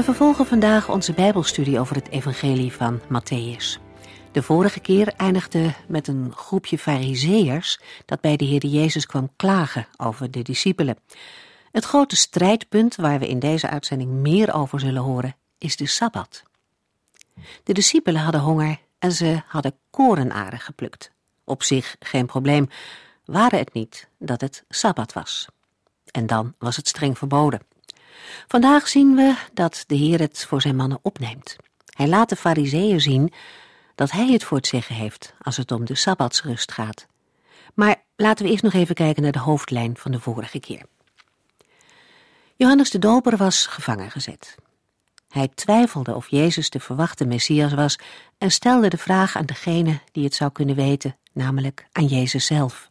We vervolgen vandaag onze Bijbelstudie over het Evangelie van Matthäus. De vorige keer eindigde met een groepje Fariseërs dat bij de Heer Jezus kwam klagen over de discipelen. Het grote strijdpunt waar we in deze uitzending meer over zullen horen is de Sabbat. De discipelen hadden honger en ze hadden korenaren geplukt. Op zich geen probleem, waren het niet dat het Sabbat was. En dan was het streng verboden. Vandaag zien we dat de Heer het voor zijn mannen opneemt. Hij laat de fariseeën zien dat hij het voor het zeggen heeft als het om de sabbatsrust gaat. Maar laten we eerst nog even kijken naar de hoofdlijn van de vorige keer. Johannes de Doper was gevangen gezet. Hij twijfelde of Jezus de verwachte Messias was en stelde de vraag aan degene die het zou kunnen weten, namelijk aan Jezus zelf.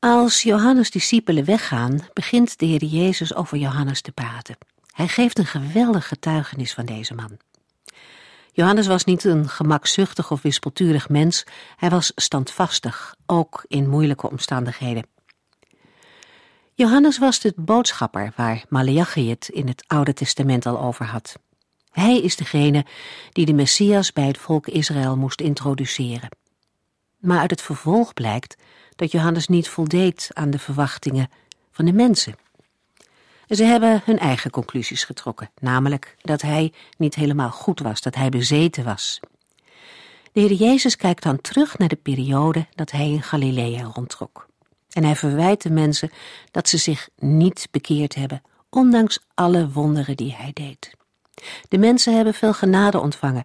Als Johannes' discipelen weggaan, begint de Heer Jezus over Johannes te praten. Hij geeft een geweldig getuigenis van deze man. Johannes was niet een gemakzuchtig of wispelturig mens, hij was standvastig, ook in moeilijke omstandigheden. Johannes was de boodschapper waar Malachi het in het Oude Testament al over had. Hij is degene die de Messias bij het volk Israël moest introduceren. Maar uit het vervolg blijkt dat Johannes niet voldeed aan de verwachtingen van de mensen. Ze hebben hun eigen conclusies getrokken, namelijk dat hij niet helemaal goed was, dat hij bezeten was. De Heer Jezus kijkt dan terug naar de periode dat hij in Galilea rondtrok. En hij verwijt de mensen dat ze zich niet bekeerd hebben, ondanks alle wonderen die hij deed. De mensen hebben veel genade ontvangen,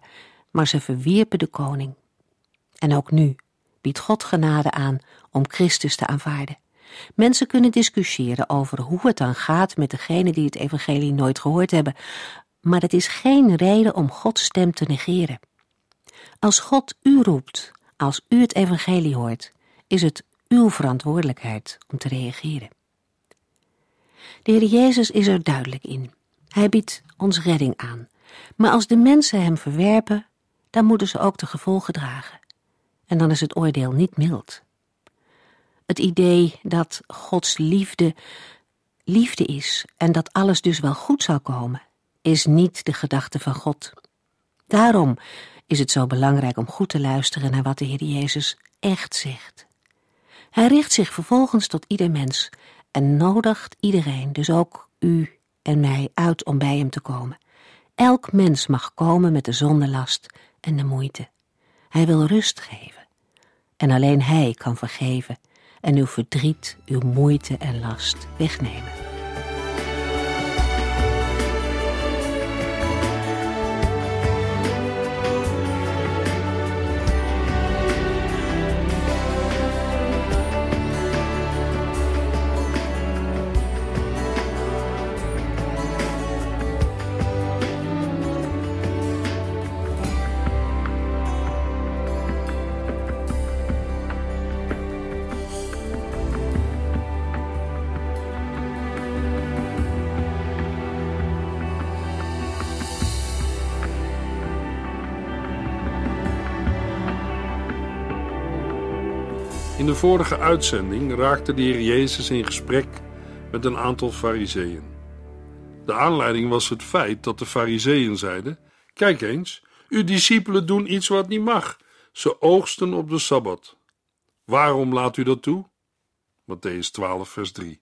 maar ze verwierpen de koning. En ook nu biedt God genade aan om Christus te aanvaarden. Mensen kunnen discussiëren over hoe het dan gaat met degenen die het evangelie nooit gehoord hebben, maar het is geen reden om Gods stem te negeren. Als God u roept, als u het evangelie hoort, is het uw verantwoordelijkheid om te reageren. De Heer Jezus is er duidelijk in. Hij biedt ons redding aan. Maar als de mensen hem verwerpen, dan moeten ze ook de gevolgen dragen. En dan is het oordeel niet mild. Het idee dat Gods liefde liefde is en dat alles dus wel goed zal komen, is niet de gedachte van God. Daarom is het zo belangrijk om goed te luisteren naar wat de Heer Jezus echt zegt. Hij richt zich vervolgens tot ieder mens en nodigt iedereen, dus ook u en mij, uit om bij hem te komen. Elk mens mag komen met de zondelast en de moeite. Hij wil rust geven. En alleen hij kan vergeven en uw verdriet, uw moeite en last wegnemen. In de vorige uitzending raakte de Heer Jezus in gesprek met een aantal fariseeën. De aanleiding was het feit dat de fariseeën zeiden: Kijk eens, uw discipelen doen iets wat niet mag. Ze oogsten op de Sabbat. Waarom laat u dat toe? Matthäus 12, vers 3.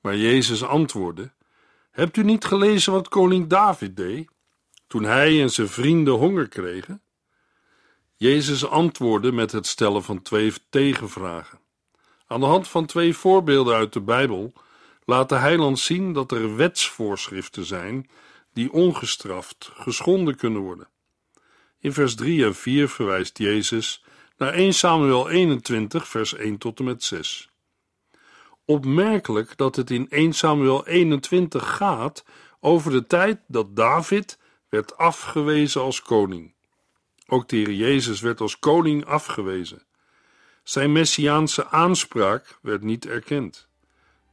Maar Jezus antwoordde: Hebt u niet gelezen wat koning David deed toen hij en zijn vrienden honger kregen? Jezus antwoordde met het stellen van twee tegenvragen. Aan de hand van twee voorbeelden uit de Bijbel laat de heiland zien dat er wetsvoorschriften zijn die ongestraft geschonden kunnen worden. In vers 3 en 4 verwijst Jezus naar 1 Samuel 21, vers 1 tot en met 6. Opmerkelijk dat het in 1 Samuel 21 gaat over de tijd dat David werd afgewezen als koning. Ook de Jezus werd als koning afgewezen. Zijn messiaanse aanspraak werd niet erkend.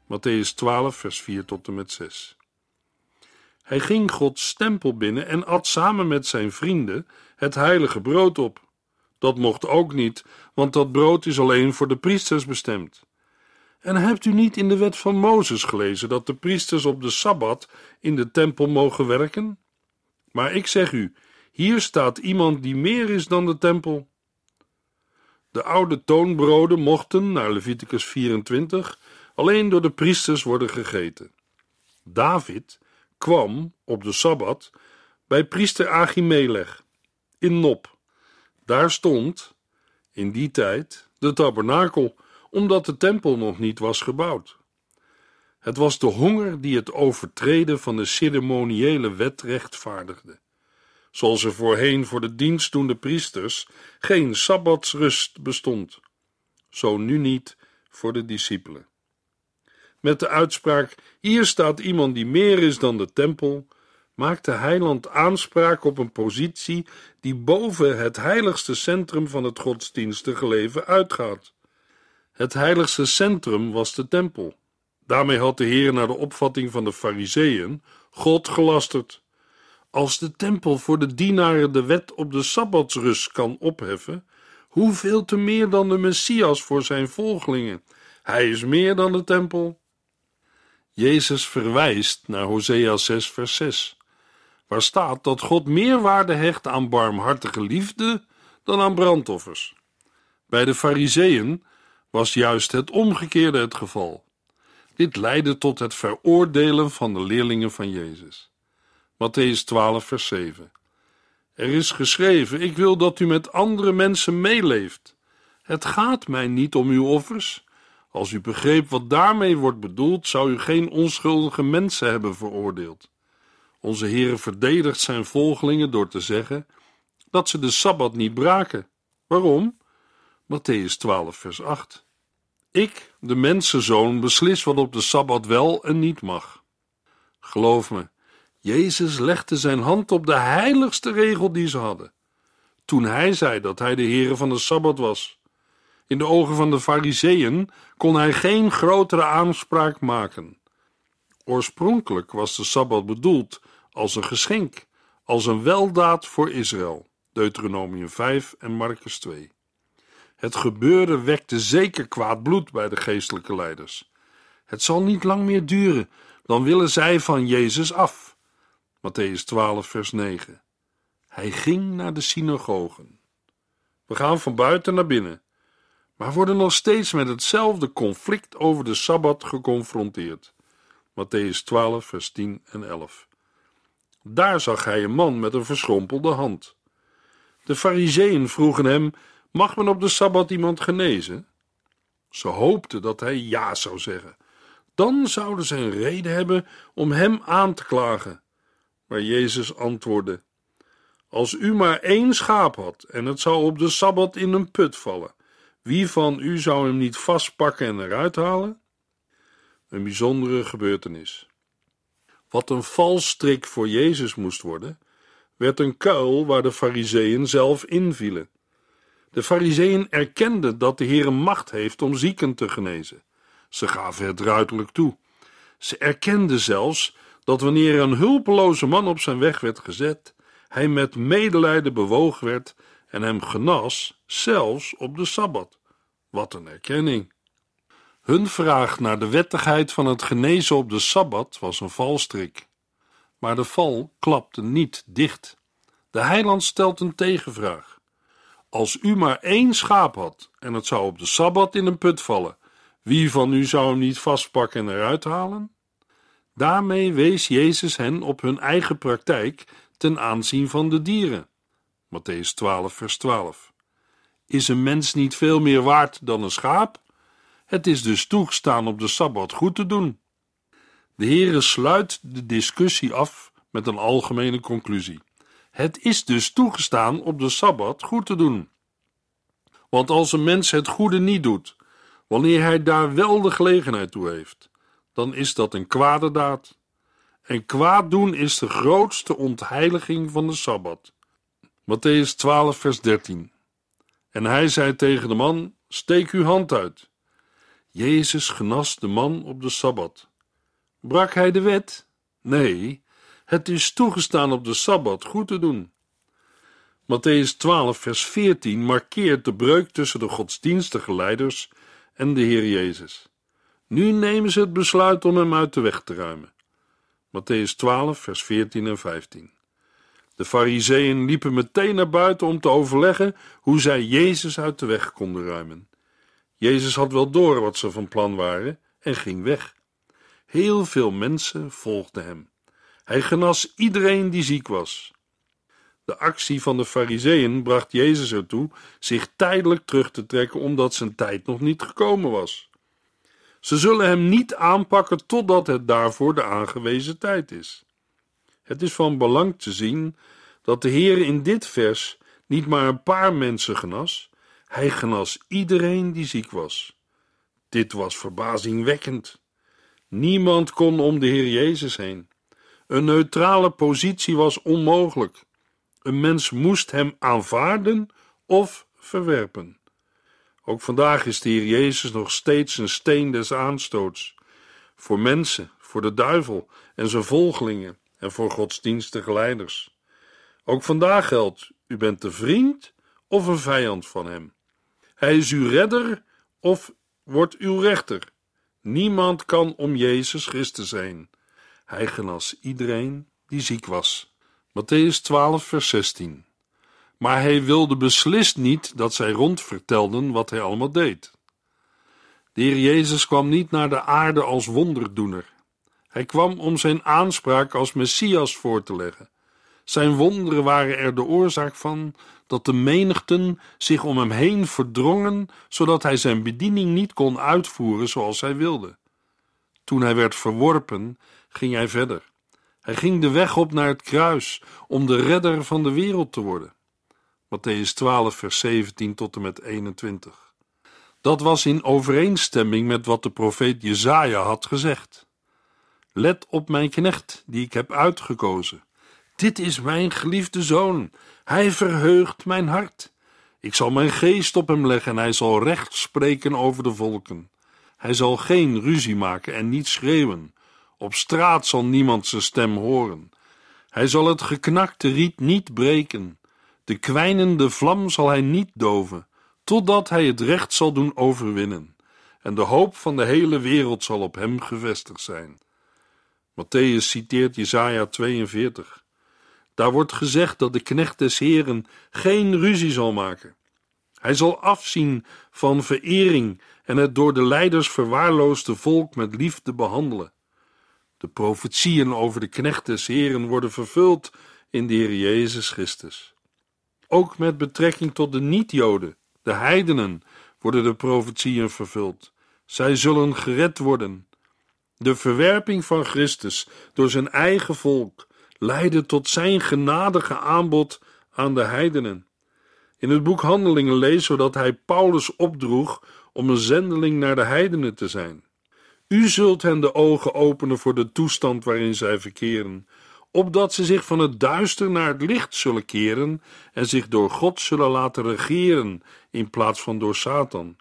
Matthäus 12, vers 4 tot en met 6. Hij ging Gods tempel binnen en at samen met zijn vrienden het heilige brood op. Dat mocht ook niet, want dat brood is alleen voor de priesters bestemd. En hebt u niet in de wet van Mozes gelezen dat de priesters op de sabbat in de tempel mogen werken? Maar ik zeg u, hier staat iemand die meer is dan de tempel. De oude toonbroden mochten, naar Leviticus 24, alleen door de priesters worden gegeten. David kwam op de sabbat bij priester Achimelech in Nop. Daar stond, in die tijd, de tabernakel, omdat de tempel nog niet was gebouwd. Het was de honger die het overtreden van de ceremoniële wet rechtvaardigde. Zoals er voorheen voor de dienstdoende priesters geen sabbatsrust bestond, zo nu niet voor de discipelen. Met de uitspraak: Hier staat iemand die meer is dan de tempel, maakt de heiland aanspraak op een positie die boven het heiligste centrum van het godsdienstige leven uitgaat. Het heiligste centrum was de tempel. Daarmee had de Heer naar de opvatting van de Fariseeën God gelasterd. Als de tempel voor de dienaren de wet op de sabbatsrust kan opheffen, hoeveel te meer dan de Messias voor zijn volgelingen? Hij is meer dan de tempel. Jezus verwijst naar Hosea 6, vers 6, waar staat dat God meer waarde hecht aan barmhartige liefde dan aan brandoffers. Bij de Fariseeën was juist het omgekeerde het geval. Dit leidde tot het veroordelen van de leerlingen van Jezus. Matthäus 12, vers 7. Er is geschreven: Ik wil dat u met andere mensen meeleeft. Het gaat mij niet om uw offers. Als u begreep wat daarmee wordt bedoeld, zou u geen onschuldige mensen hebben veroordeeld. Onze Heere verdedigt zijn volgelingen door te zeggen dat ze de sabbat niet braken. Waarom? Matthäus 12, vers 8. Ik, de mensenzoon, beslis wat op de sabbat wel en niet mag. Geloof me, Jezus legde zijn hand op de heiligste regel die ze hadden. Toen hij zei dat hij de Heere van de sabbat was. In de ogen van de Fariseeën kon hij geen grotere aanspraak maken. Oorspronkelijk was de sabbat bedoeld als een geschenk, als een weldaad voor Israël. Deuteronomium 5 en Marcus 2. Het gebeurde wekte zeker kwaad bloed bij de geestelijke leiders. Het zal niet lang meer duren, dan willen zij van Jezus af. Matthäus 12, vers 9. Hij ging naar de synagogen. We gaan van buiten naar binnen, maar worden nog steeds met hetzelfde conflict over de sabbat geconfronteerd. Matthäus 12, vers 10 en 11. Daar zag hij een man met een verschrompelde hand. De fariseeën vroegen hem Mag men op de sabbat iemand genezen? Ze hoopten dat hij ja zou zeggen. Dan zouden ze een reden hebben om hem aan te klagen. Maar Jezus antwoordde: Als u maar één schaap had en het zou op de sabbat in een put vallen, wie van u zou hem niet vastpakken en eruit halen? Een bijzondere gebeurtenis. Wat een valstrik voor Jezus moest worden, werd een kuil waar de Fariseeën zelf invielen. De Fariseeën erkenden dat de Heer macht heeft om zieken te genezen. Ze gaven het ruiterlijk toe. Ze erkenden zelfs dat wanneer een hulpeloze man op zijn weg werd gezet, hij met medelijden bewogen werd en hem genas, zelfs op de sabbat. Wat een erkenning! Hun vraag naar de wettigheid van het genezen op de sabbat was een valstrik. Maar de val klapte niet dicht. De heiland stelt een tegenvraag. Als u maar één schaap had en het zou op de sabbat in een put vallen, wie van u zou hem niet vastpakken en eruit halen? Daarmee wees Jezus hen op hun eigen praktijk ten aanzien van de dieren. Matthäus 12, vers 12. Is een mens niet veel meer waard dan een schaap? Het is dus toegestaan op de sabbat goed te doen. De Heere sluit de discussie af met een algemene conclusie. Het is dus toegestaan op de sabbat goed te doen. Want als een mens het goede niet doet, wanneer hij daar wel de gelegenheid toe heeft, dan is dat een kwade daad. En kwaad doen is de grootste ontheiliging van de Sabbat. Matthäus 12, vers 13. En hij zei tegen de man: Steek uw hand uit. Jezus genas de man op de Sabbat. Brak hij de wet? Nee, het is toegestaan op de Sabbat goed te doen. Matthäus 12, vers 14 markeert de breuk tussen de godsdienstige leiders en de Heer Jezus. Nu nemen ze het besluit om hem uit de weg te ruimen. Matthäus 12, vers 14 en 15. De Fariseeën liepen meteen naar buiten om te overleggen hoe zij Jezus uit de weg konden ruimen. Jezus had wel door wat ze van plan waren en ging weg. Heel veel mensen volgden hem. Hij genas iedereen die ziek was. De actie van de Fariseeën bracht Jezus ertoe zich tijdelijk terug te trekken omdat zijn tijd nog niet gekomen was. Ze zullen hem niet aanpakken totdat het daarvoor de aangewezen tijd is. Het is van belang te zien dat de Heer in dit vers niet maar een paar mensen genas, hij genas iedereen die ziek was. Dit was verbazingwekkend. Niemand kon om de Heer Jezus heen. Een neutrale positie was onmogelijk. Een mens moest hem aanvaarden of verwerpen. Ook vandaag is de Heer Jezus nog steeds een steen des aanstoots. Voor mensen, voor de duivel en zijn volgelingen en voor godsdienstige leiders. Ook vandaag geldt: u bent de vriend of een vijand van hem. Hij is uw redder of wordt uw rechter. Niemand kan om Jezus Christus heen. Hij genas iedereen die ziek was. Matthäus 12, vers 16. Maar hij wilde beslist niet dat zij rondvertelden wat hij allemaal deed. De Heer Jezus kwam niet naar de aarde als wonderdoener. Hij kwam om zijn aanspraak als Messias voor te leggen. Zijn wonderen waren er de oorzaak van dat de menigten zich om hem heen verdrongen, zodat hij zijn bediening niet kon uitvoeren zoals hij wilde. Toen hij werd verworpen, ging hij verder. Hij ging de weg op naar het kruis om de redder van de wereld te worden. Matthäus 12, vers 17 tot en met 21. Dat was in overeenstemming met wat de profeet Jezaja had gezegd. Let op mijn knecht, die ik heb uitgekozen. Dit is mijn geliefde zoon. Hij verheugt mijn hart. Ik zal mijn geest op hem leggen en hij zal recht spreken over de volken. Hij zal geen ruzie maken en niet schreeuwen. Op straat zal niemand zijn stem horen. Hij zal het geknakte riet niet breken. De kwijnende vlam zal hij niet doven, totdat hij het recht zal doen overwinnen. En de hoop van de hele wereld zal op hem gevestigd zijn. Matthäus citeert Jesaja 42. Daar wordt gezegd dat de knecht des Heren geen ruzie zal maken. Hij zal afzien van verering en het door de leiders verwaarloosde volk met liefde behandelen. De profetieën over de knecht des Heren worden vervuld in de Heer Jezus Christus. Ook met betrekking tot de niet-Joden, de heidenen, worden de profetieën vervuld. Zij zullen gered worden. De verwerping van Christus door zijn eigen volk leidde tot zijn genadige aanbod aan de heidenen. In het boek Handelingen lezen we dat hij Paulus opdroeg om een zendeling naar de heidenen te zijn. U zult hen de ogen openen voor de toestand waarin zij verkeren, opdat ze zich van het duister naar het licht zullen keren en zich door God zullen laten regeren in plaats van door Satan.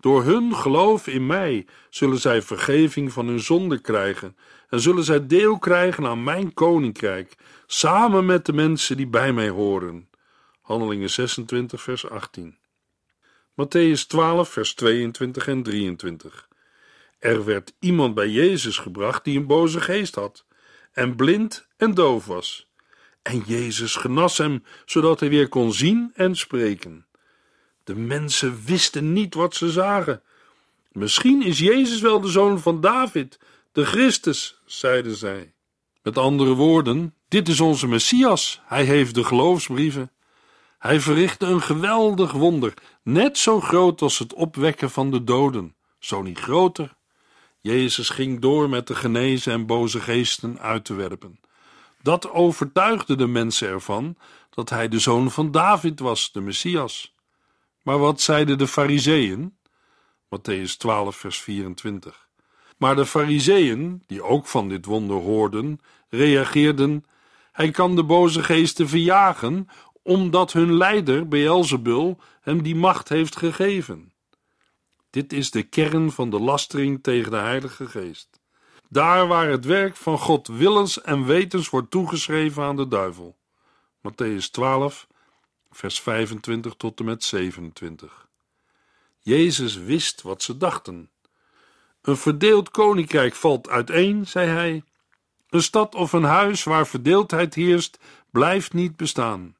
Door hun geloof in mij zullen zij vergeving van hun zonde krijgen en zullen zij deel krijgen aan mijn koninkrijk, samen met de mensen die bij mij horen. Handelingen 26, vers 18. Matthäus 12, vers 22 en 23. Er werd iemand bij Jezus gebracht die een boze geest had, en blind en doof was. En Jezus genas hem, zodat hij weer kon zien en spreken. De mensen wisten niet wat ze zagen. Misschien is Jezus wel de zoon van David, de Christus, zeiden zij. Met andere woorden, dit is onze Messias. Hij heeft de geloofsbrieven. Hij verrichtte een geweldig wonder, net zo groot als het opwekken van de doden, zo niet groter. Jezus ging door met de genezen en boze geesten uit te werpen. Dat overtuigde de mensen ervan dat hij de zoon van David was, de Messias. Maar wat zeiden de Fariseeën? Matthäus 12, vers 24. Maar de fariseeën, die ook van dit wonder hoorden, reageerden: Hij kan de boze geesten verjagen, omdat hun leider, Beelzebul, hem die macht heeft gegeven. Dit is de kern van de lastering tegen de Heilige Geest. Daar waar het werk van God willens en wetens wordt toegeschreven aan de duivel. Matthäus 12, vers 25 tot en met 27. Jezus wist wat ze dachten. Een verdeeld koninkrijk valt uiteen, zei hij. Een stad of een huis waar verdeeldheid heerst, blijft niet bestaan.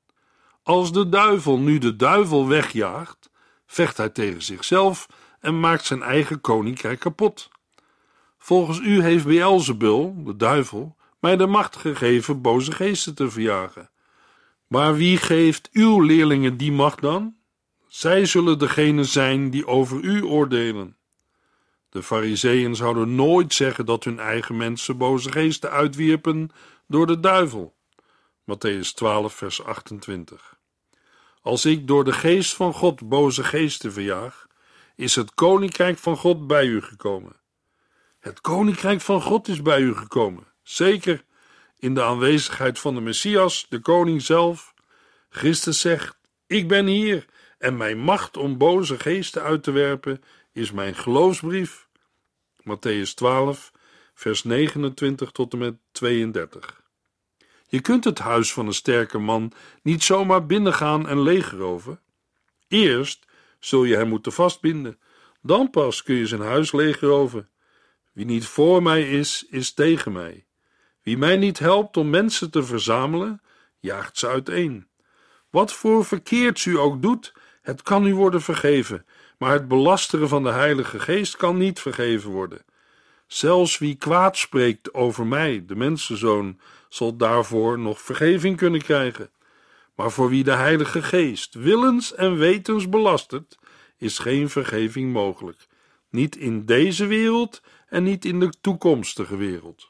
Als de duivel nu de duivel wegjaagt, vecht hij tegen zichzelf en maakt zijn eigen koninkrijk kapot. Volgens u heeft Beelzebul, de duivel, mij de macht gegeven boze geesten te verjagen. Maar wie geeft uw leerlingen die macht dan? Zij zullen degene zijn die over u oordelen. De Fariseeën zouden nooit zeggen dat hun eigen mensen boze geesten uitwierpen door de duivel. Matthäus 12, vers 28. Als ik door de geest van God boze geesten verjaag, is het koninkrijk van God bij u gekomen. Het koninkrijk van God is bij u gekomen, zeker in de aanwezigheid van de Messias, de koning zelf. Christus zegt: Ik ben hier en mijn macht om boze geesten uit te werpen is mijn geloofsbrief. Matthäus 12, vers 29 tot en met 32. Je kunt het huis van een sterke man niet zomaar binnengaan en leegroven. Eerst zul je hem moeten vastbinden, dan pas kun je zijn huis leegroven. Wie niet voor mij is, is tegen mij. Wie mij niet helpt om mensen te verzamelen, jaagt ze uiteen. Wat voor verkeerds u ook doet, het kan u worden vergeven, maar het belasteren van de Heilige Geest kan niet vergeven worden. Zelfs wie kwaad spreekt over mij, de mensenzoon, zal daarvoor nog vergeving kunnen krijgen. Maar voor wie de Heilige Geest willens en wetens belastert, is geen vergeving mogelijk. Niet in deze wereld en niet in de toekomstige wereld.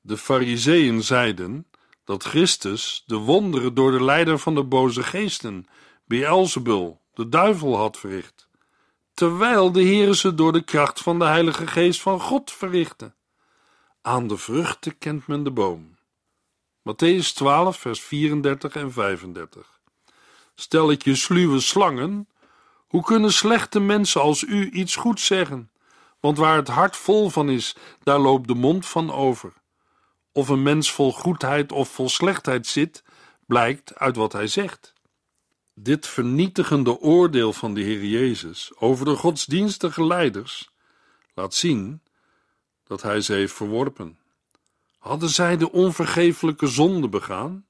De Fariseeën zeiden dat Christus de wonderen door de leider van de boze geesten, Beelzebul, de duivel, had verricht, terwijl de Heer ze door de kracht van de Heilige Geest van God verrichtte. Aan de vruchten kent men de boom. Matthäus 12, vers 34 en 35. Stel ik je sluwe slangen, hoe kunnen slechte mensen als u iets goeds zeggen? Want waar het hart vol van is, daar loopt de mond van over. Of een mens vol goedheid of vol slechtheid zit, blijkt uit wat hij zegt. Dit vernietigende oordeel van de Heer Jezus over de godsdienstige leiders laat zien dat hij ze heeft verworpen. Hadden zij de onvergeeflijke zonde begaan?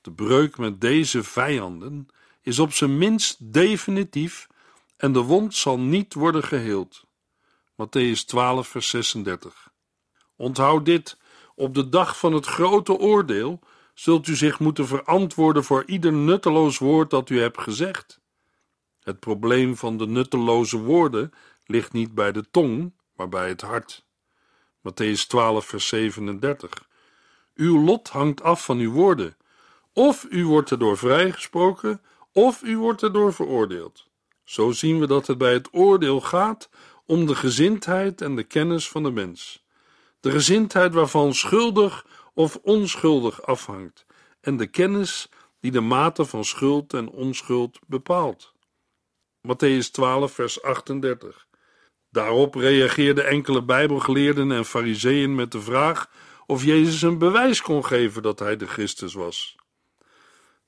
De breuk met deze vijanden is op zijn minst definitief en de wond zal niet worden geheeld. Matthäus 12, vers 36. Onthoud dit: op de dag van het grote oordeel zult u zich moeten verantwoorden voor ieder nutteloos woord dat u hebt gezegd. Het probleem van de nutteloze woorden ligt niet bij de tong, maar bij het hart. Matthäus 12, vers 37. Uw lot hangt af van uw woorden. Of u wordt erdoor vrijgesproken, of u wordt erdoor veroordeeld. Zo zien we dat het bij het oordeel gaat om de gezindheid en de kennis van de mens. De gezindheid waarvan schuldig of onschuldig afhangt, en de kennis die de mate van schuld en onschuld bepaalt. Matthäus 12, vers 38. Daarop reageerden enkele Bijbelgeleerden en Fariseeën met de vraag of Jezus een bewijs kon geven dat hij de Christus was.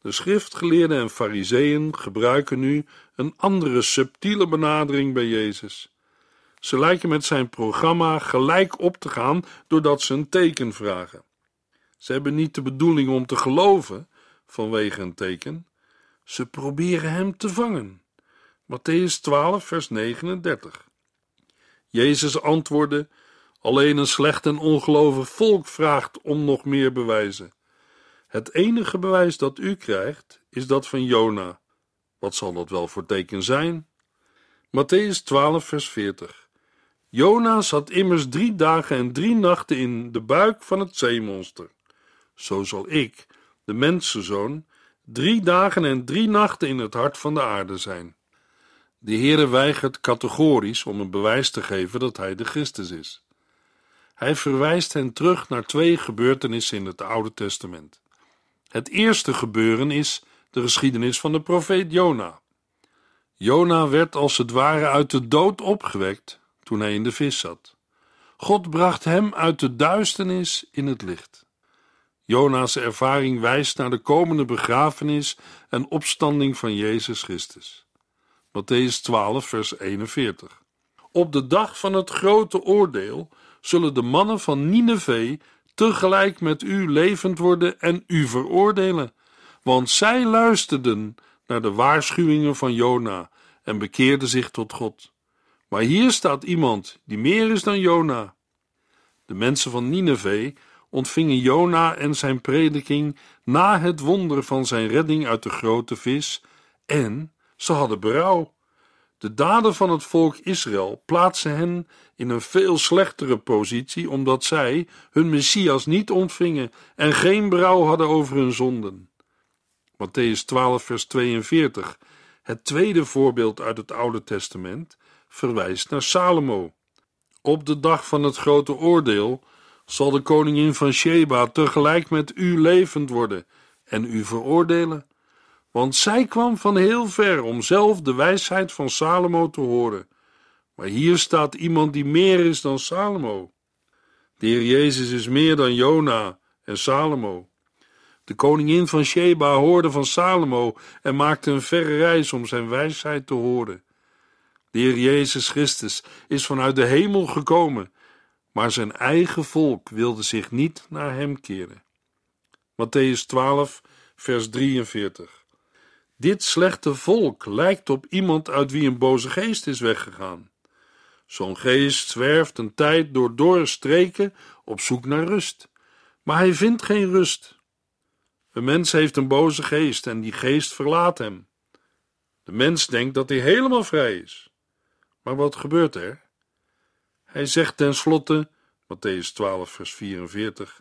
De schriftgeleerden en Fariseeën gebruiken nu een andere subtiele benadering bij Jezus. Ze lijken met zijn programma gelijk op te gaan doordat ze een teken vragen. Ze hebben niet de bedoeling om te geloven vanwege een teken. Ze proberen hem te vangen. Matthäus 12, vers 39. Jezus antwoordde: Alleen een slecht en ongelovig volk vraagt om nog meer bewijzen. Het enige bewijs dat u krijgt is dat van Jona. Wat zal dat wel voor teken zijn? Matthäus 12, vers 40. Jona zat immers drie dagen en drie nachten in de buik van het zeemonster. Zo zal ik, de mensenzoon, drie dagen en drie nachten in het hart van de aarde zijn. De Heere weigert categorisch om een bewijs te geven dat hij de Christus is. Hij verwijst hen terug naar twee gebeurtenissen in het Oude Testament. Het eerste gebeuren is de geschiedenis van de profeet Jona. Jona werd als het ware uit de dood opgewekt toen hij in de vis zat. God bracht hem uit de duisternis in het licht. Jona's ervaring wijst naar de komende begrafenis en opstanding van Jezus Christus. Matthäus 12, vers 41. Op de dag van het grote oordeel zullen de mannen van Nineveh tegelijk met u levend worden en u veroordelen, want zij luisterden naar de waarschuwingen van Jona en bekeerden zich tot God. Maar hier staat iemand die meer is dan Jona. De mensen van Nineveh ontvingen Jona en zijn prediking na het wonder van zijn redding uit de grote vis en ze hadden berouw. De daden van het volk Israël plaatsen hen in een veel slechtere positie omdat zij hun Messias niet ontvingen en geen berouw hadden over hun zonden. Matthäus 12 vers 42, het tweede voorbeeld uit het Oude Testament, verwijst naar Salomo. Op de dag van het grote oordeel zal de koningin van Sheba tegelijk met u levend worden en u veroordelen. Want zij kwam van heel ver om zelf de wijsheid van Salomo te horen. Maar hier staat iemand die meer is dan Salomo. De Heer Jezus is meer dan Jona en Salomo. De koningin van Sheba hoorde van Salomo en maakte een verre reis om zijn wijsheid te horen. De Heer Jezus Christus is vanuit de hemel gekomen, maar zijn eigen volk wilde zich niet naar hem keren. Matthäus 12, vers 43. Dit slechte volk lijkt op iemand uit wie een boze geest is weggegaan. Zo'n geest zwerft een tijd door dorre streken op zoek naar rust, maar hij vindt geen rust. Een mens heeft een boze geest en die geest verlaat hem. De mens denkt dat hij helemaal vrij is. Maar wat gebeurt er? Hij zegt tenslotte, Matthäus 12, vers 44,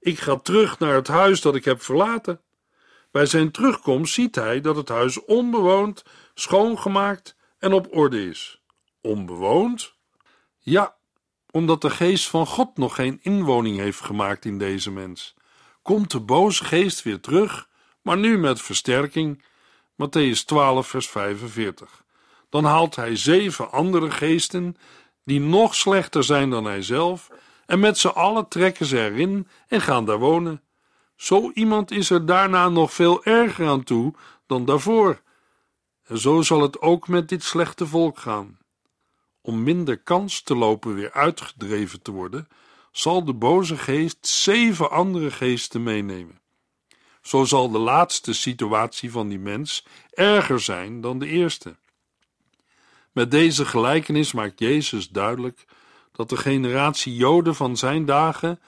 Ik ga terug naar het huis dat ik heb verlaten. Bij zijn terugkomst ziet hij dat het huis onbewoond, schoongemaakt en op orde is. Onbewoond? Ja, omdat de geest van God nog geen inwoning heeft gemaakt in deze mens. Komt de boze geest weer terug, maar nu met versterking. Matthäus 12, vers 45. Dan haalt hij zeven andere geesten, die nog slechter zijn dan hij zelf, en met z'n allen trekken ze erin en gaan daar wonen. Zo iemand is er daarna nog veel erger aan toe dan daarvoor. En zo zal het ook met dit slechte volk gaan. Om minder kans te lopen weer uitgedreven te worden, zal de boze geest zeven andere geesten meenemen. Zo zal de laatste situatie van die mens erger zijn dan de eerste. Met deze gelijkenis maakt Jezus duidelijk dat de generatie Joden van zijn dagen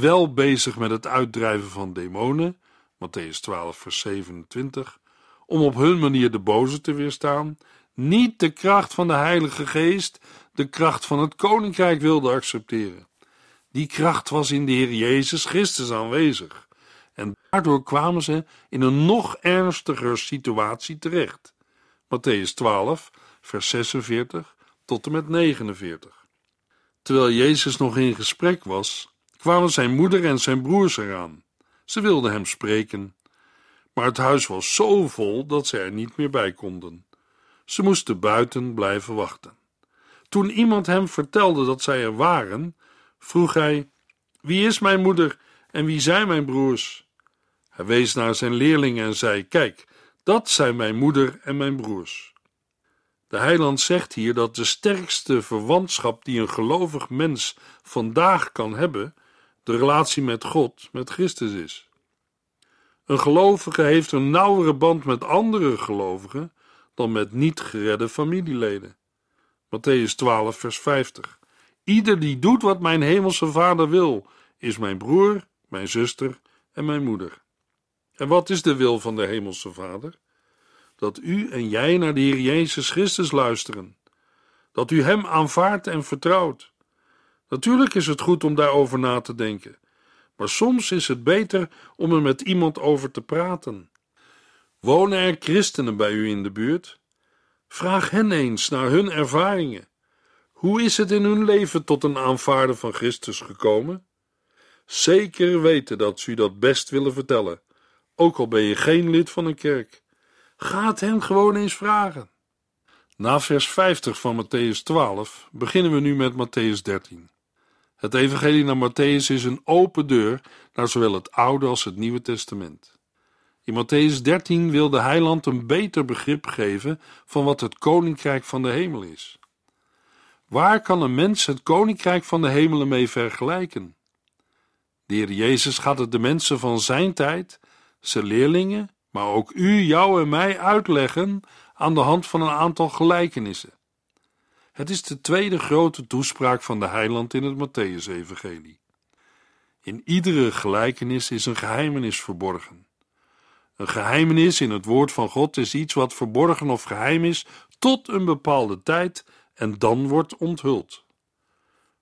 wel bezig met het uitdrijven van demonen, Matthäus 12, vers 27, om op hun manier de boze te weerstaan, niet de kracht van de Heilige Geest, de kracht van het Koninkrijk wilde accepteren. Die kracht was in de Heer Jezus Christus aanwezig. En daardoor kwamen ze in een nog ernstiger situatie terecht. Matthäus 12, vers 46 tot en met 49. Terwijl Jezus nog in gesprek was, kwamen zijn moeder en zijn broers eraan. Ze wilden hem spreken, maar het huis was zo vol dat ze er niet meer bij konden. Ze moesten buiten blijven wachten. Toen iemand hem vertelde dat zij er waren, vroeg hij: Wie is mijn moeder en wie zijn mijn broers? Hij wees naar zijn leerlingen en zei: Kijk, dat zijn mijn moeder en mijn broers. De heiland zegt hier dat de sterkste verwantschap die een gelovig mens vandaag kan hebben, de relatie met God, met Christus is. Een gelovige heeft een nauwere band met andere gelovigen dan met niet geredde familieleden. Matthäus 12, vers 50. Ieder die doet wat mijn hemelse vader wil, is mijn broer, mijn zuster en mijn moeder. En wat is de wil van de hemelse vader? Dat u en jij naar de Heer Jezus Christus luisteren. Dat u Hem aanvaardt en vertrouwt. Natuurlijk is het goed om daarover na te denken, maar soms is het beter om er met iemand over te praten. Wonen er christenen bij u in de buurt? Vraag hen eens naar hun ervaringen. Hoe is het in hun leven tot een aanvaarden van Christus gekomen? Zeker weten dat ze u dat best willen vertellen, ook al ben je geen lid van een kerk. Ga het hen gewoon eens vragen. Na vers 50 van Matthäus 12 beginnen we nu met Matthäus 13. Het evangelie naar Matthäus is een open deur naar zowel het Oude als het Nieuwe Testament. In Matthäus 13 wil de heiland een beter begrip geven van wat het koninkrijk van de hemel is. Waar kan een mens het koninkrijk van de hemelen mee vergelijken? De Heer Jezus gaat het de mensen van zijn tijd, zijn leerlingen, maar ook u, jou en mij uitleggen aan de hand van een aantal gelijkenissen. Het is de tweede grote toespraak van de heiland in het Matthäus-evangelie. In iedere gelijkenis is een geheimenis verborgen. Een geheimenis in het woord van God is iets wat verborgen of geheim is tot een bepaalde tijd en dan wordt onthuld.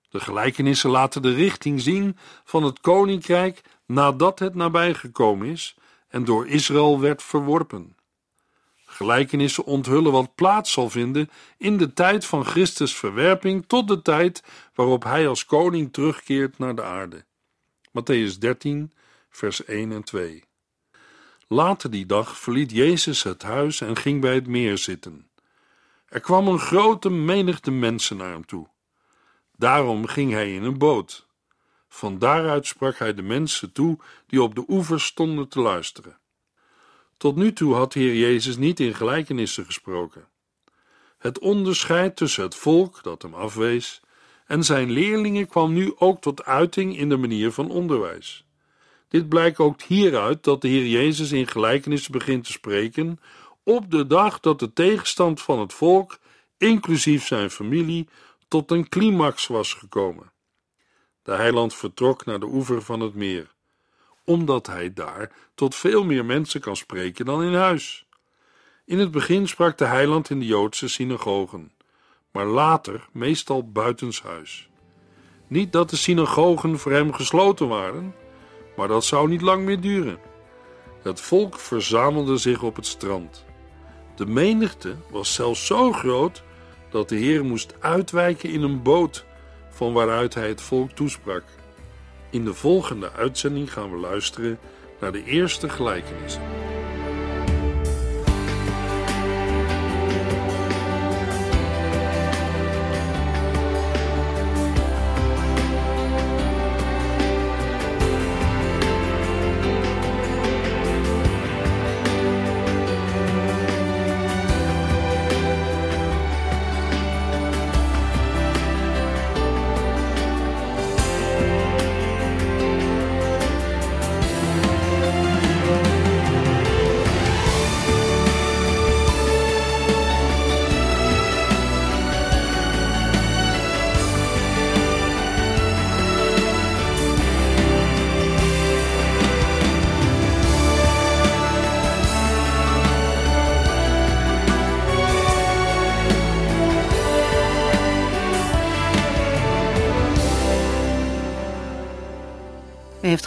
De gelijkenissen laten de richting zien van het koninkrijk nadat het nabijgekomen is en door Israël werd verworpen. Gelijkenissen onthullen wat plaats zal vinden in de tijd van Christus' verwerping tot de tijd waarop hij als koning terugkeert naar de aarde. Matthäus 13, vers 1 en 2. Later die dag verliet Jezus het huis en ging bij het meer zitten. Er kwam een grote menigte mensen naar hem toe. Daarom ging hij in een boot. Van daaruit sprak hij de mensen toe die op de oever stonden te luisteren. Tot nu toe had Heer Jezus niet in gelijkenissen gesproken. Het onderscheid tussen het volk dat hem afwees en zijn leerlingen kwam nu ook tot uiting in de manier van onderwijs. Dit blijkt ook hieruit dat de Heer Jezus in gelijkenissen begint te spreken op de dag dat de tegenstand van het volk, inclusief zijn familie, tot een climax was gekomen. De heiland vertrok naar de oever van het meer omdat hij daar tot veel meer mensen kan spreken dan in huis. In het begin sprak de heiland in de Joodse synagogen, maar later meestal buitenshuis. Niet dat de synagogen voor hem gesloten waren, maar dat zou niet lang meer duren. Het volk verzamelde zich op het strand. De menigte was zelfs zo groot dat de Heer moest uitwijken in een boot van waaruit hij het volk toesprak. In de volgende uitzending gaan we luisteren naar de eerste gelijkenissen.